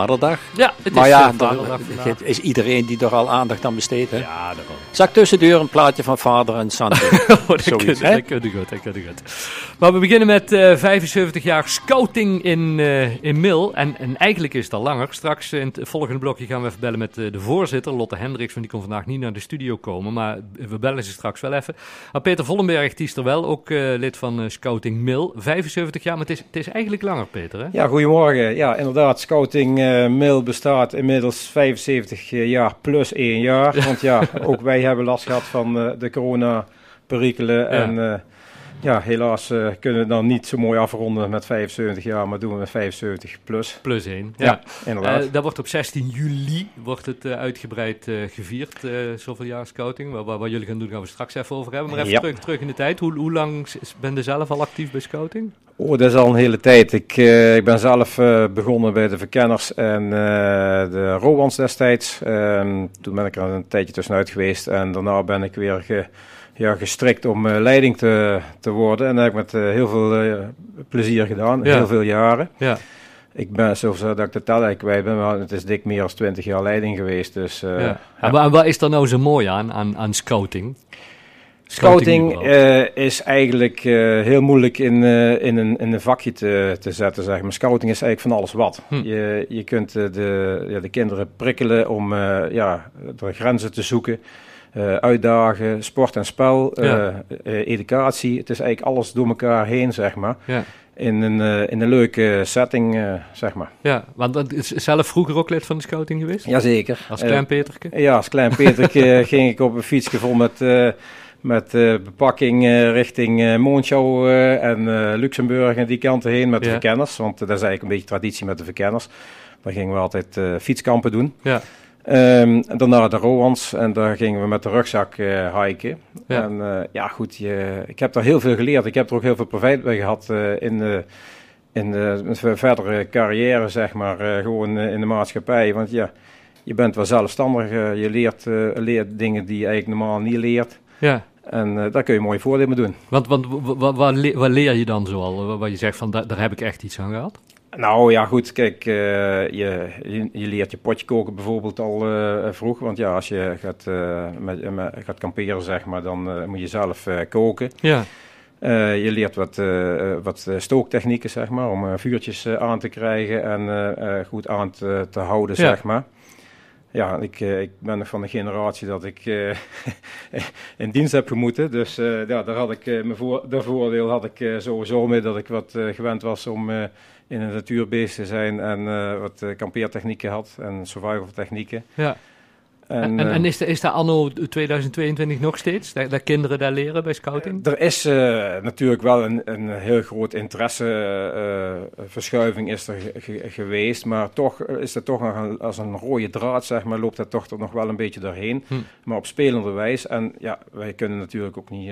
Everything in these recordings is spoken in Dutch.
Vaderdag. Ja, het maar is ja, eh, vaderdag er vandaag. is iedereen die er al aandacht aan besteedt. Hè? Ja, daarom. Zak tussen de deur een plaatje van vader en Santi. Oh, dat Zoiets, hè? dat goed, dat goed. Maar we beginnen met eh 75 jaar scouting in, eh, in Mil. En, en eigenlijk is het al langer. Straks in het volgende blokje gaan we even bellen met eh, de voorzitter, Lotte Hendricks. Want die kon vandaag niet naar de studio komen. Maar we bellen ze straks wel even. Maar Peter Vollenberg, die is er wel. Ook eh, lid van eh, Scouting Mil. 75 jaar, maar het is, het is eigenlijk langer, Peter. Hè? Ja, goedemorgen. Ja, inderdaad, Scouting eh Mail bestaat inmiddels 75 jaar plus één jaar. Want ja, ook wij hebben last gehad van eh, de corona-perikelen. En eh, ja, helaas eh, kunnen we dan niet zo mooi afronden met 75 jaar, maar doen we met 75 plus. Plus één. Ja, Ja. inderdaad. Eh, dat wordt op 16 juli wordt het eh, uitgebreid gevierd, zoveel jaar scouting. Wat, wat, wat jullie gaan doen, gaan we straks even over hebben. Maar even Ja. terug, terug in de tijd. Hoe, hoe lang ben je zelf al actief bij scouting? Oh, dat is al een hele tijd. Ik, ik ben zelf begonnen bij de Verkenners en de Rowands destijds. Ehm, toen ben ik er een tijdje tussenuit geweest en daarna ben ik weer ge, ja, gestrikt om eh, leiding te, te worden. En dat heb ik met eh, heel veel eh, plezier gedaan, Ja. heel veel jaren. Ja. Ik ben, zoals dat ik de tel eigenlijk kwijt ben, maar het is dik meer dan 20 jaar leiding geweest. Dus, eh, ja. En, en wat is er nou zo mooi aan, aan, aan scouting? Scouting eh, is eigenlijk eh, heel moeilijk in, eh, in, een, in een vakje te, te zetten, zeg maar. Scouting is eigenlijk van alles wat. Hm. Je, je kunt de, ja, de kinderen prikkelen om eh, ja, de grenzen te zoeken, eh, uitdagen, sport en spel, eh, Ja. eh, educatie. Het is eigenlijk alles door elkaar heen, zeg maar. Ja. In een, in een leuke setting, zeg maar. ja, want dat is zelf vroeger ook lid van de scouting geweest? Jazeker. Als klein Peterke? ja, als klein Peterke ging ik op een fietsje vol met, met eh, bepakking richting Monschau eh, en Luxemburg en die kanten heen met de verkenners. Want dat is eigenlijk een beetje traditie met de verkenners. Daar gingen we altijd fietskampen doen. Ja. Ehm, en daarna de Roans en daar gingen we met de rugzak eh hiken. Ja. En eh, ja, goed, je, ik heb daar heel veel geleerd. Ik heb er ook heel veel profijt bij gehad eh, in de, in de mijn verdere carrière, zeg maar, gewoon in de maatschappij. Want ja, je bent wel zelfstandig, je leert, leert dingen die je eigenlijk normaal niet leert. Ja. En daar kun je mooi voordeel mee doen. Want, want wat, wat, le- wat leer je dan zoal? Wat- Wat je zegt van, daar, daar heb ik echt iets aan gehad? Nou ja, goed, kijk, eh, je, je, je leert je potje koken bijvoorbeeld al eh, vroeg. Want ja, als je gaat, eh, met, met- gaat kamperen, zeg maar, dan moet je zelf koken. Ja. Je leert wat, wat stooktechnieken, zeg maar, om vuurtjes aan te krijgen en goed aan te, te houden, Ja. zeg maar. Ja, ik, ik ben nog van de generatie dat ik in dienst heb gemoeten. Dus ja, daar had ik mijn voor, de voordeel had ik sowieso mee dat ik wat gewend was om in de natuur bezig te zijn en eh, wat eh, kampeertechnieken had en survival technieken. ja. En, en, eh, en is, de, is dat anno 2022 nog steeds? Dat, dat kinderen daar leren bij scouting? Er is natuurlijk wel een, een heel groot interesseverschuiving is er ge- ge- geweest, maar toch is dat toch nog een, als een rode draad, zeg maar, loopt dat toch er nog wel een beetje doorheen. Hm. Maar op spelende wijze. En ja, wij kunnen natuurlijk ook niet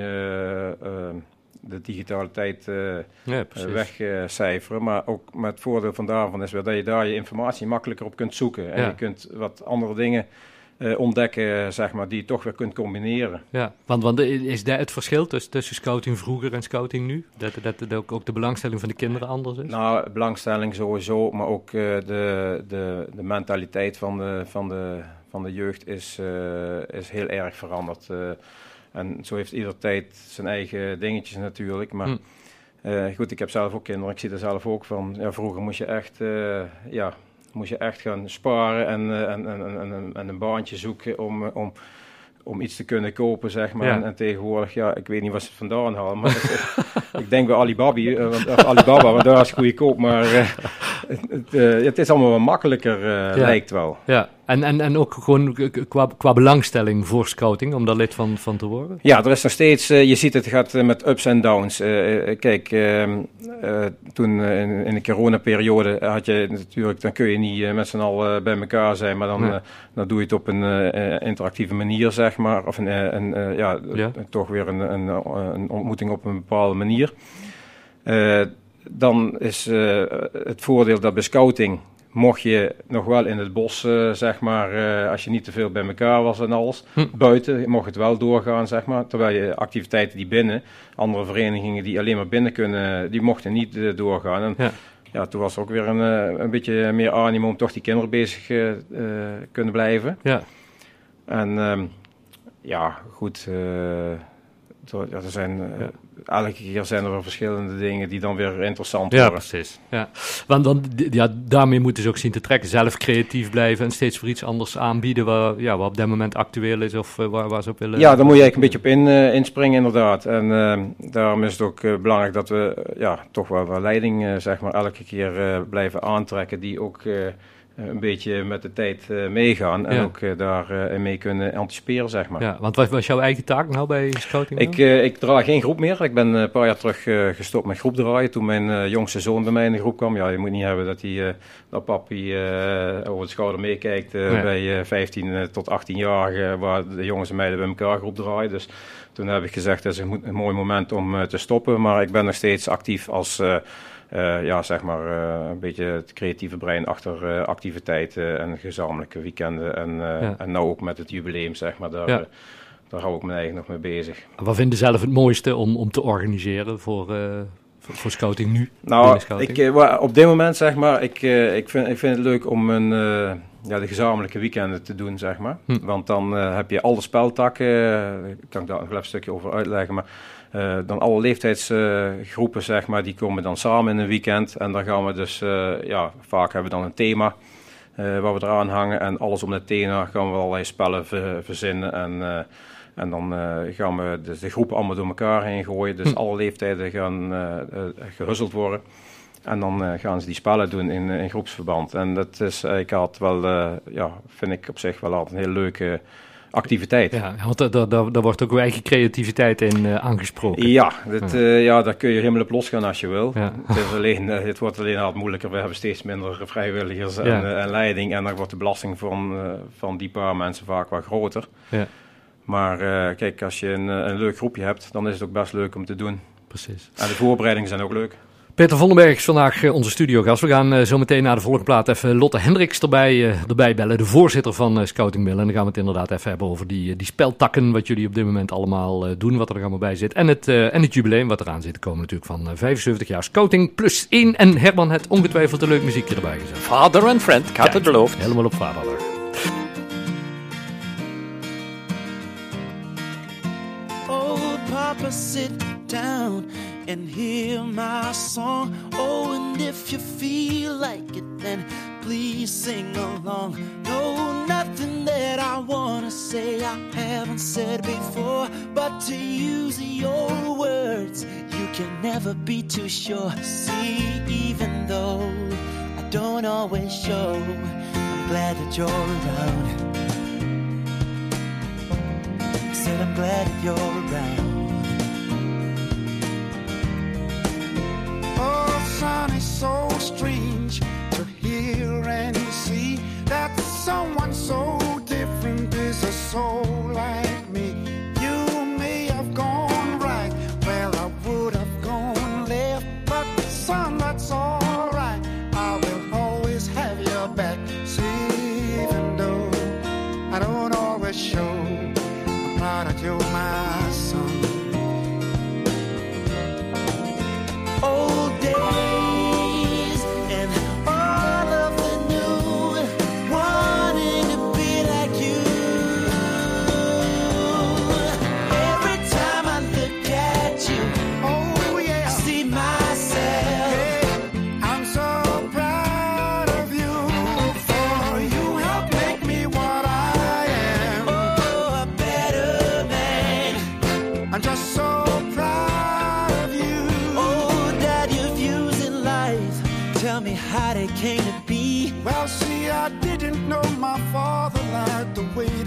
de digitale tijd eh, Ja, wegcijferen, maar ook met het voordeel van daarvan is weer dat je daar je informatie makkelijker op kunt zoeken. En Ja. je kunt wat andere dingen eh, ontdekken, zeg maar, die je toch weer kunt combineren. Ja, want, want is dat het verschil tussen, tussen scouting vroeger en scouting nu? Dat, dat, dat ook, ook de belangstelling van de kinderen anders is? Nou, belangstelling sowieso, maar ook eh, de, de, de mentaliteit van de, van de, van de jeugd is, eh, is heel erg veranderd. En zo heeft ieder tijd zijn eigen dingetjes natuurlijk. Maar Hm. eh, goed, ik heb zelf ook kinderen, ik zie er zelf ook van. Ja, vroeger moest je echt, eh, ja, moest je echt gaan sparen en, eh, en, en, en, en, en een baantje zoeken om, om, om iets te kunnen kopen, zeg maar. Ja. En, en tegenwoordig, ja, ik weet niet waar ze het vandaan halen, maar ik denk bij Alibaba, want- Alibaba, want daar is het goedkoop, maar het, eh, het is allemaal wat makkelijker, eh, Ja. lijkt wel. Ja, en, en, en ook gewoon qua, qua belangstelling voor scouting, om daar lid van, van te worden? Ja, er is nog steeds, eh, je ziet het gaat met ups en downs. Kijk, ehm, eh, toen in, in de coronaperiode had je natuurlijk, dan kun je niet met z'n allen bij elkaar zijn, maar dan, Nee. dan doe je het op een interactieve manier, zeg maar. Of een, een, ja, Ja. toch weer een, een, een ontmoeting op een bepaalde manier. Eh, dan is eh, het voordeel dat bij scouting mocht je nog wel in het bos, eh, zeg maar, eh, als je niet te veel bij elkaar was en alles, Hm. buiten mocht het wel doorgaan, zeg maar. Terwijl je activiteiten die binnen, andere verenigingen die alleen maar binnen kunnen, die mochten niet doorgaan. En Ja. ja, toen was er ook weer een, een beetje meer animo om toch die kinderen bezig uh, kunnen blijven. Ja. En ehm, ja, goed. ja, er zijn, elke keer zijn er wel verschillende dingen die dan weer interessant ja, worden. Precies. Ja, Want dan, ja, daarmee moeten ze ook zien te trekken. Zelf creatief blijven en steeds voor iets anders aanbieden waar, ja, wat op dat moment actueel is of waar, waar ze op willen. Ja, daar moet je eigenlijk een beetje op in, inspringen inderdaad. En ehm, daarom is het ook belangrijk dat we ja, toch wel, wel leiding zeg maar, elke keer blijven aantrekken die ook eh, een beetje met de tijd uh, meegaan en ook uh, daar mee kunnen anticiperen, zeg maar. Ja, want wat was jouw eigen taak nou bij Scouting? Ik, ik draai geen groep meer. Ik ben een paar jaar terug gestopt met groepdraaien toen mijn jongste zoon bij mij in de groep kwam. Ja, je moet niet hebben dat, hij, dat papi over de schouder meekijkt bij 15 tot 18-jarigen, waar de jongens en meiden bij elkaar groep draaien. Dus toen heb ik gezegd, dat is een mooi moment om te stoppen. Maar ik ben nog steeds actief als uh, ja, zeg maar uh, een beetje het creatieve brein achter uh, activiteiten en gezamenlijke weekenden. En, ja. en nou ook met het jubileum, zeg maar. Daar, ja. daar hou ik me eigenlijk nog mee bezig. Wat vinden zelf het mooiste om, om te organiseren voor, voor, voor scouting nu? Nou, ik, op dit moment zeg maar, ik, ik, vind, ik vind het leuk om een ja, de gezamenlijke weekenden te doen, zeg maar. Hm. Want dan heb je alle speltakken, uh, kan ik daar een stukje over uitleggen, maar uh, dan alle leeftijdsgroepen, zeg maar, die komen dan samen in een weekend. En dan gaan we dus, ja, vaak hebben we dan een thema waar we eraan hangen. En alles om dat thema gaan we allerlei spellen verzinnen en... En dan gaan we dus de groepen allemaal door elkaar heen gooien. Dus hm. alle leeftijden gaan gehuzzeld worden. En dan gaan ze die spellen doen in, in groepsverband. En dat is, ik had wel, ja, vind ik op zich wel altijd een hele leuke activiteit. Ja, want daar, daar, daar wordt ook uw eigen creativiteit in uh, aangesproken. Ja, dit, ja. ja, daar kun je helemaal op losgaan als je wil. Ja. Het, is alleen, het wordt alleen altijd moeilijker. We hebben steeds minder vrijwilligers en, ja. en leiding. En dan wordt de belasting van, van die paar mensen vaak wat groter. Ja. Maar kijk, als je een, een leuk groepje hebt, dan is het ook best leuk om te doen. Precies. En de voorbereidingen zijn ook leuk. Peter Vondenberg is vandaag eh, onze studiogast. We gaan uh, zo meteen naar de volgende plaat even Lotte Hendricks erbij, uh, erbij bellen. De voorzitter van Scouting Mill. En dan gaan we het inderdaad even hebben over die, die speltakken. Wat jullie op dit moment allemaal doen. Wat er allemaal bij zit. En het, en het jubileum wat eraan zit te komen natuurlijk van 75 jaar Scouting plus 1. En Herman het ongetwijfeld een leuk muziekje erbij gezet. Father and friend, ik had het beloofd. Helemaal op vader. Oh papa sit down. And hear my song. Oh, and if you feel like it, then please sing along. No, nothing that I wanna say I haven't said before, but to use your words, you can never be too sure. See, even though I don't always show, I'm glad that you're around. Said I'm glad that you're around. Someone so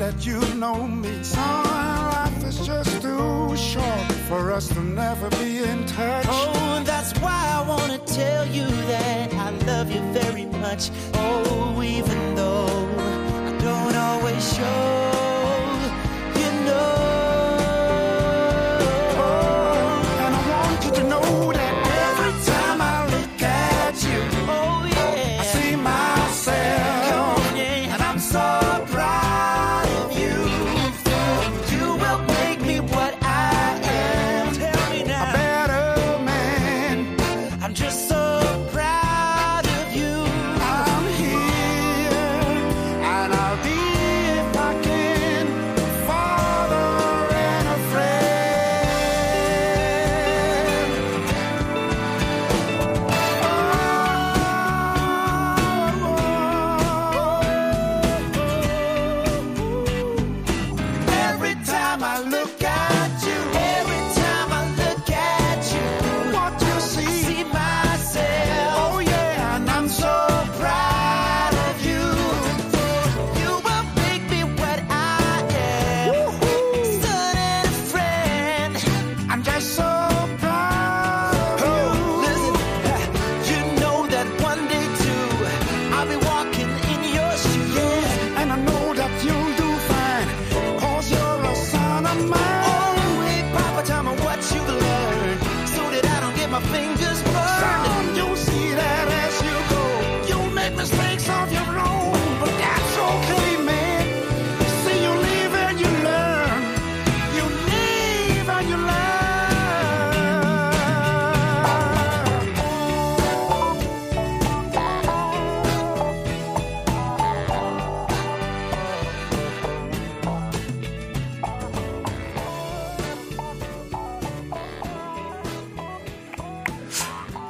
that you know me. Son, life is just too short for us to never be in touch. Oh, that's why I wanna tell you that I love you very much. Oh, even though I don't always show.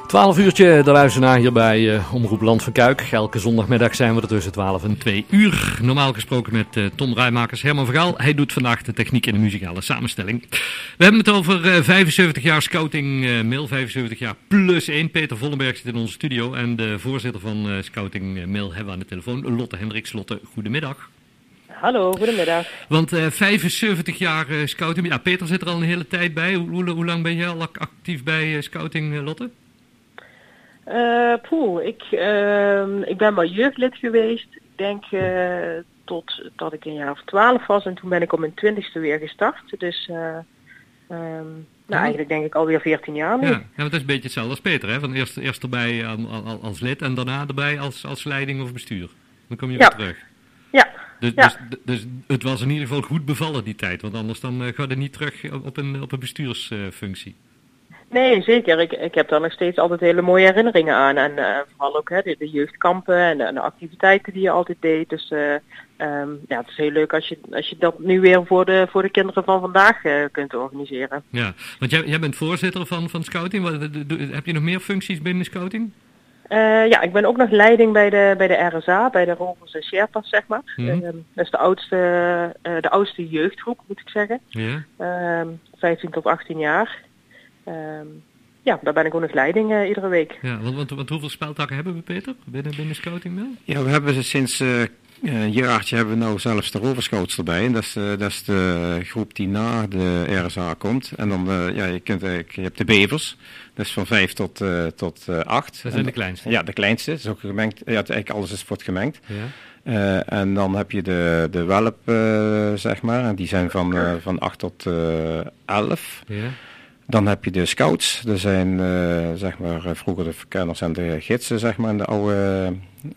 12 uurtje, de luisteraar hier bij uh, Omroep Land van Kuik. Elke zondagmiddag zijn we er tussen 12 en 2 uur. Normaal gesproken met uh, Tom Rijmakers, Herman Vergaal. Hij doet vandaag de techniek en de muzikale samenstelling. We hebben het over uh, 75 jaar scouting mail, 75 jaar plus 1. Peter Vollenberg zit in onze studio en de voorzitter van scouting mail hebben we aan de telefoon. Lotte Hendricks. Lotte, goedemiddag. Hallo, goedemiddag. Want 75 jaar scouting, ja Peter zit er al een hele tijd bij. Hoe, hoe, hoe lang ben jij al actief bij scouting, Lotte? Uh, poeh, ik, uh, ik ben maar jeugdlid geweest. Ik denk uh, tot dat ik een jaar of twaalf was en toen ben ik op mijn twintigste weer gestart. Dus um, nou, eigenlijk denk ik alweer 14 jaar nu. Ja, ja dat is een beetje hetzelfde als Peter, hè? Van eerst, eerst erbij als lid en daarna erbij als, als leiding of bestuur. Dan kom je ja. weer terug. Ja. Dus, ja. dus, dus, het was in ieder geval goed bevallen die tijd, want anders dan ga je niet terug op een, op een bestuursfunctie. Nee, zeker. Ik, ik heb daar nog steeds altijd hele mooie herinneringen aan. En uh, vooral ook hè, de, de jeugdkampen en de, de, activiteiten die je altijd deed. Dus uh, um, ja, het is heel leuk als je, als je dat nu weer voor de, voor de kinderen van vandaag uh, kunt organiseren. Ja, want jij, jij bent voorzitter van, van Scouting. Wat, heb je nog meer functies binnen Scouting? ja, ik ben ook nog leiding bij de, bij de RSA, bij de Rovers en Sherpas, zeg maar. Mhm. -hmm. dat is de oudste, de oudste jeugdgroep, moet ik zeggen. Ehm, 15 tot 18 jaar. Um, ja, daar ben ik ook nog leiding uh, iedere week. Ja, want, want, want, hoeveel speltakken hebben we, Peter, binnen, binnen Scouting Mail? Ja, we hebben sinds uh, een jaartje hebben we nou zelfs de roverscouts erbij. En dat is, uh, dat is de groep die na de RSA komt. En dan, ja, je, kunt, je hebt de bevers. Dat is van 5 tot, tot 8. Dat zijn de kleinste? Ja, de kleinste. Dat is ook gemengd. Ja, eigenlijk alles is wordt gemengd. Ja. Uh, en dan heb je de, de welp, uh, zeg maar. En die zijn van, uh, van 8 tot 11. Ja. Dan heb je de scouts. Dat zijn uh, zeg maar vroeger de verkenners en de gidsen, zeg maar, in de oude,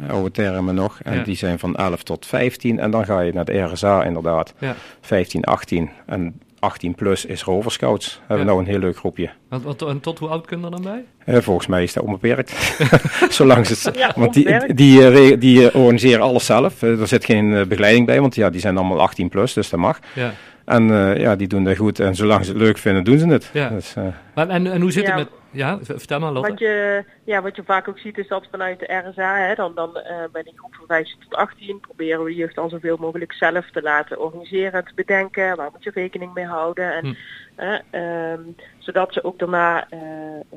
oude termen nog. En ja. die zijn van 11 tot 15. En dan ga je naar de RSA inderdaad. Ja. 15, 18. En 18 plus is roverscouts. Hebben Ja. we nou een heel leuk groepje. En tot hoe oud kun je er dan bij? Uh, volgens mij is dat onbeperkt. Zolang ze, Ja, want die, onbeperkt. die, die, die organiseren alles zelf. Er zit geen begeleiding bij, want ja, die zijn allemaal 18 plus, dus dat mag. Ja. En uh, ja, die doen dat goed. En zolang ze het leuk vinden, doen ze het. Ja. Dus, uh, Maar, en, en hoe zit Ja. het met... Ja, vertel maar Lotte. Wat je, ja, wat je vaak ook ziet is dat vanuit de RSA, hè, dan, dan uh, bij die groep van 15 tot 18 proberen we de jeugd al zoveel mogelijk zelf te laten organiseren en te bedenken. Waar moet je rekening mee houden? En, Hm. um, zodat ze ook daarna uh,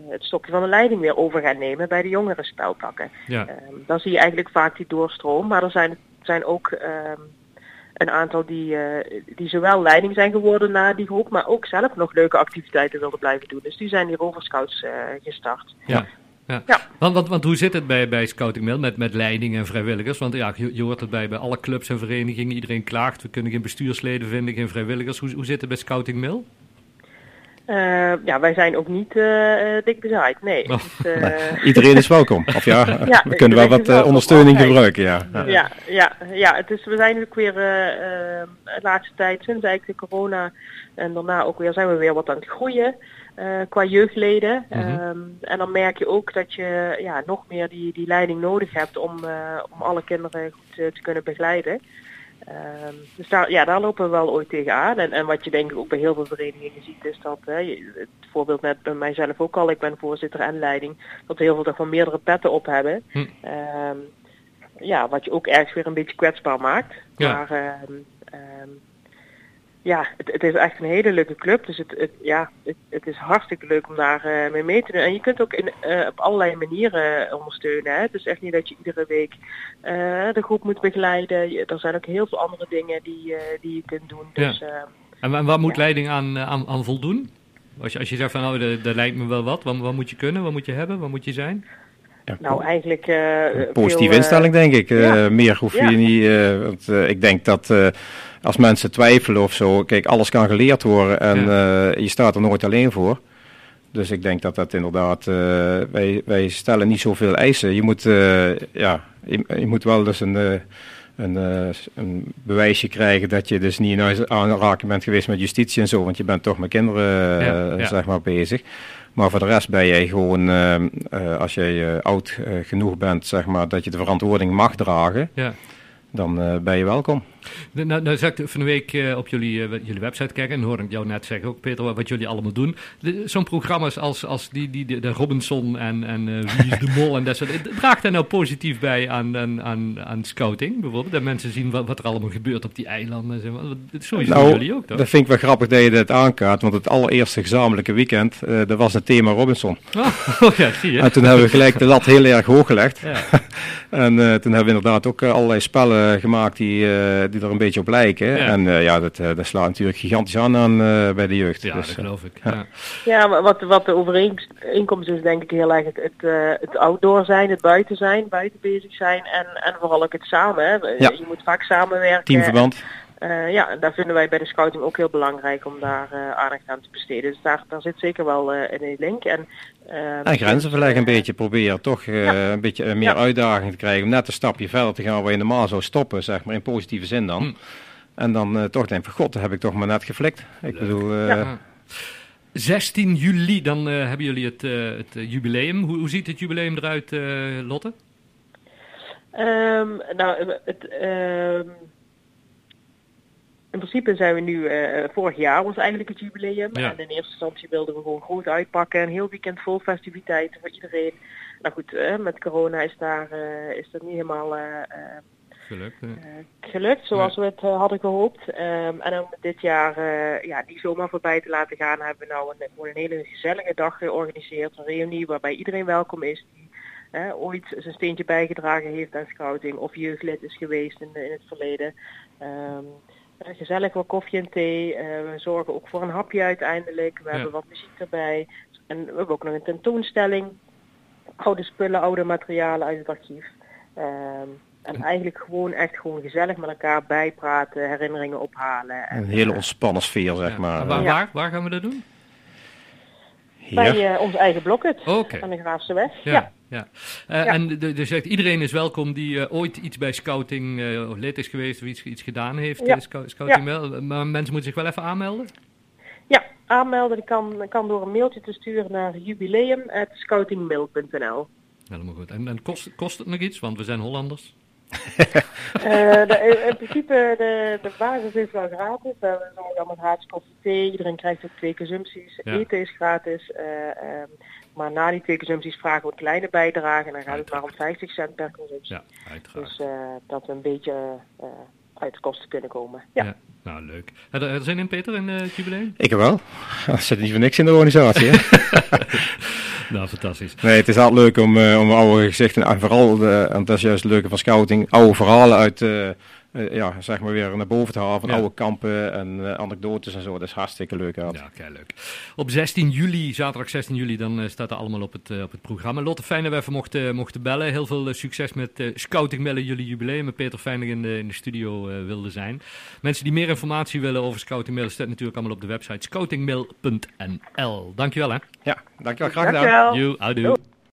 het stokje van de leiding weer over gaan nemen bij de jongere speltakken. Ja. Um, dan zie je eigenlijk vaak die doorstroom, maar er zijn, zijn ook um, een aantal die, uh, die zowel leiding zijn geworden na die groep, maar ook zelf nog leuke activiteiten wilden blijven doen. Dus die zijn die roverscouts uh, gestart. Ja. Ja. Ja. Want, want, want hoe zit het bij, bij Scouting Mail met, met leiding en vrijwilligers? Want ja, je, je hoort het bij, bij alle clubs en verenigingen. Iedereen klaagt, we kunnen geen bestuursleden vinden, geen vrijwilligers. Hoe, hoe zit het bij Scouting Mail? Uh, ja, wij zijn ook niet uh, dik bezaaid, nee. Oh. Dus, uh, nee. Iedereen is welkom. Of ja, Ja, we kunnen wel wat ondersteuning gebruiken, ja. ja, ja, ja, ja, het is, we zijn ook weer de laatste tijd, sinds eigenlijk de corona en daarna ook weer, zijn we weer wat aan het groeien. Uh, qua jeugdleden. Mhm. Um, en dan merk je ook dat je ja, nog meer die, die leiding nodig hebt om, uh, om alle kinderen goed te kunnen begeleiden. Um, dus daar, ja, daar lopen we wel ooit tegenaan. En, en wat je denk ik ook bij heel veel verenigingen ziet is dat, hè, het voorbeeld net bij mijzelf ook al, ik ben voorzitter en leiding, dat we heel veel van meerdere petten op hebben. Hm. Um, ja, wat je ook ergens weer een beetje kwetsbaar maakt. Ja. Maar um, ja, het, het, is echt een hele leuke club. Dus het, het ja, het, het, is hartstikke leuk om daar uh, mee mee te doen. En je kunt ook in, uh, op allerlei manieren ondersteunen. Hè? Het is echt niet dat je iedere week uh, de groep moet begeleiden. Je, er zijn ook heel veel andere dingen die, die je kunt doen. Dus, ja. en, en waar moet ja. leiding aan, aan, aan voldoen? Als je, als je zegt van nou, dat, dat lijkt me wel wat. wat. Wat moet je kunnen? Wat moet je hebben? Wat moet je zijn? Ja, nou, eigenlijk... Uh, positieve veel, instelling, denk ik. Uh. Meer hoef je ja. niet... Uh, want, ik denk dat als mensen twijfelen of zo... Kijk, alles kan geleerd worden en je staat er nooit alleen voor. Dus ik denk dat dat inderdaad... wij, wij stellen niet zoveel eisen. Je moet, ja, je, je, moet wel dus een... Een, een, bewijsje krijgen dat je dus niet in aanraking bent geweest met justitie en zo, want je bent toch met kinderen ja, ja. zeg maar bezig. Maar voor de rest ben jij gewoon, uh, uh, als jij oud genoeg bent, zeg maar, dat je de verantwoording mag dragen, ja. dan ben je welkom. Nou, nou zag ik van de week uh, op jullie, uh, jullie website kijken en hoorde ik jou net zeggen ook, Peter, wat jullie allemaal doen. Zo'n programma's als, als die, die, de, de Robinson en, en uh, Wie is de Mol en dat soort Draagt dat nou positief bij aan, aan, aan, aan scouting bijvoorbeeld? Dat mensen zien wat, wat er allemaal gebeurt op die eilanden. Sowieso nou, jullie ook toch? Dat vind ik wel grappig dat je dat aankaart, want het allereerste gezamenlijke weekend, dat was het thema Robinson. Oh, oh, ja, zie je. En toen hebben we gelijk de lat heel erg hoog gelegd. Ja. en toen hebben we inderdaad ook allerlei spellen gemaakt die, die er een beetje op lijken. En uh, ja, dat, uh, dat slaat natuurlijk gigantisch aan, aan uh, bij de jeugd. Ja, dus, dat geloof ik. Ja, ja maar wat, wat de overeenkomst is denk ik heel erg het, het, het outdoor zijn, het buiten zijn, buiten bezig zijn en, en vooral ook het samen. Hè. Ja. Je moet vaak samenwerken. Teamverband. Uh, ja, daar vinden wij bij de scouting ook heel belangrijk om daar uh, aandacht aan te besteden. Dus daar, daar zit zeker wel uh, in een link. En, en grenzen verleggen een beetje proberen, toch ja. een beetje meer ja. uitdaging te krijgen. Om net een stapje verder te gaan waar je normaal zou stoppen, zeg maar, in positieve zin dan. Hm. En dan toch denk van god, dat heb ik toch maar net geflikt. Ik bedoel... Ja. 16 juli, dan hebben jullie het, het jubileum. Hoe, hoe, ziet het jubileum eruit, Lotte? Um, nou, het... In principe zijn we nu uh, vorig jaar was eigenlijk het jubileum. Ja. En in eerste instantie wilden we gewoon groot uitpakken. Een heel weekend vol festiviteiten voor iedereen. Nou goed, uh, met corona is, daar, uh, is dat niet helemaal gelukt, gelukt zoals we het hadden gehoopt. Um, en om dit jaar ja, die zomaar voorbij te laten gaan hebben we nou een, een hele gezellige dag georganiseerd. Een reunie waarbij iedereen welkom is. Die, ooit zijn steentje bijgedragen heeft aan scouting of jeugdlid is geweest in, in het verleden. Um, gezellig wat koffie en thee. Uh, we zorgen ook voor een hapje uiteindelijk. We ja. hebben wat muziek erbij. En we hebben ook nog een tentoonstelling. Oude spullen, oude materialen uit het archief. Um, en eigenlijk gewoon echt gewoon gezellig met elkaar bijpraten, herinneringen ophalen. En, een hele ontspannen sfeer, zeg ja. maar. Waar, waar, waar, gaan we dat doen? Hier. Bij uh, ons eigen blokket okay. aan de Graafse weg. Ja. ja. Ja. Uh, ja. En dus zegt iedereen is welkom die uh, ooit iets bij scouting of lid is geweest of iets, iets gedaan heeft. Ja. scouting wel. Maar mensen moeten zich wel even aanmelden? Ja, aanmelden kan, kan door een mailtje te sturen naar jubileum.scoutingmail.nl Helemaal goed. En, en kost, kost het nog iets? Want we zijn Hollanders. de, in principe, de, de basis is wel gratis. We zorgen allemaal gratis koffie thee. Iedereen krijgt ook twee consumpties. Ja. Eten is gratis. Um, maar na die twee consumpties vragen we een kleine bijdrage. En dan gaat het maar om 50 cent per consumptie. Ja, dus uh, dat we een beetje uh, uit de kosten kunnen komen. Ja. ja. Nou, leuk. Je er zin in, Peter, in het jubileum? Ik wel. Er zit niet voor niks in de organisatie, nou, fantastisch. Nee, het is altijd leuk om, uh, om oude gezichten, en vooral, de, en dat is juist het leuke van scouting, oude verhalen uit, uh, ja, zeg maar weer naar boven te halen van ja. oude kampen en uh, anekdotes en zo. Dat is hartstikke leuk. Uit. Ja, kei leuk. Op 16 juli, zaterdag 16 juli, dan uh, staat er allemaal op het, op het programma. Lotte, fijn dat we even mochten, mochten bellen. Heel veel succes met Scouting Mellen, jullie jubileum. Met Peter dat in de, in de studio wilde zijn. Mensen die meer informatie willen over Scouting Mellen, staat natuurlijk allemaal op de website scoutingmail.nl. Dankjewel hè. Ja, dankjewel. Graag gedaan. You,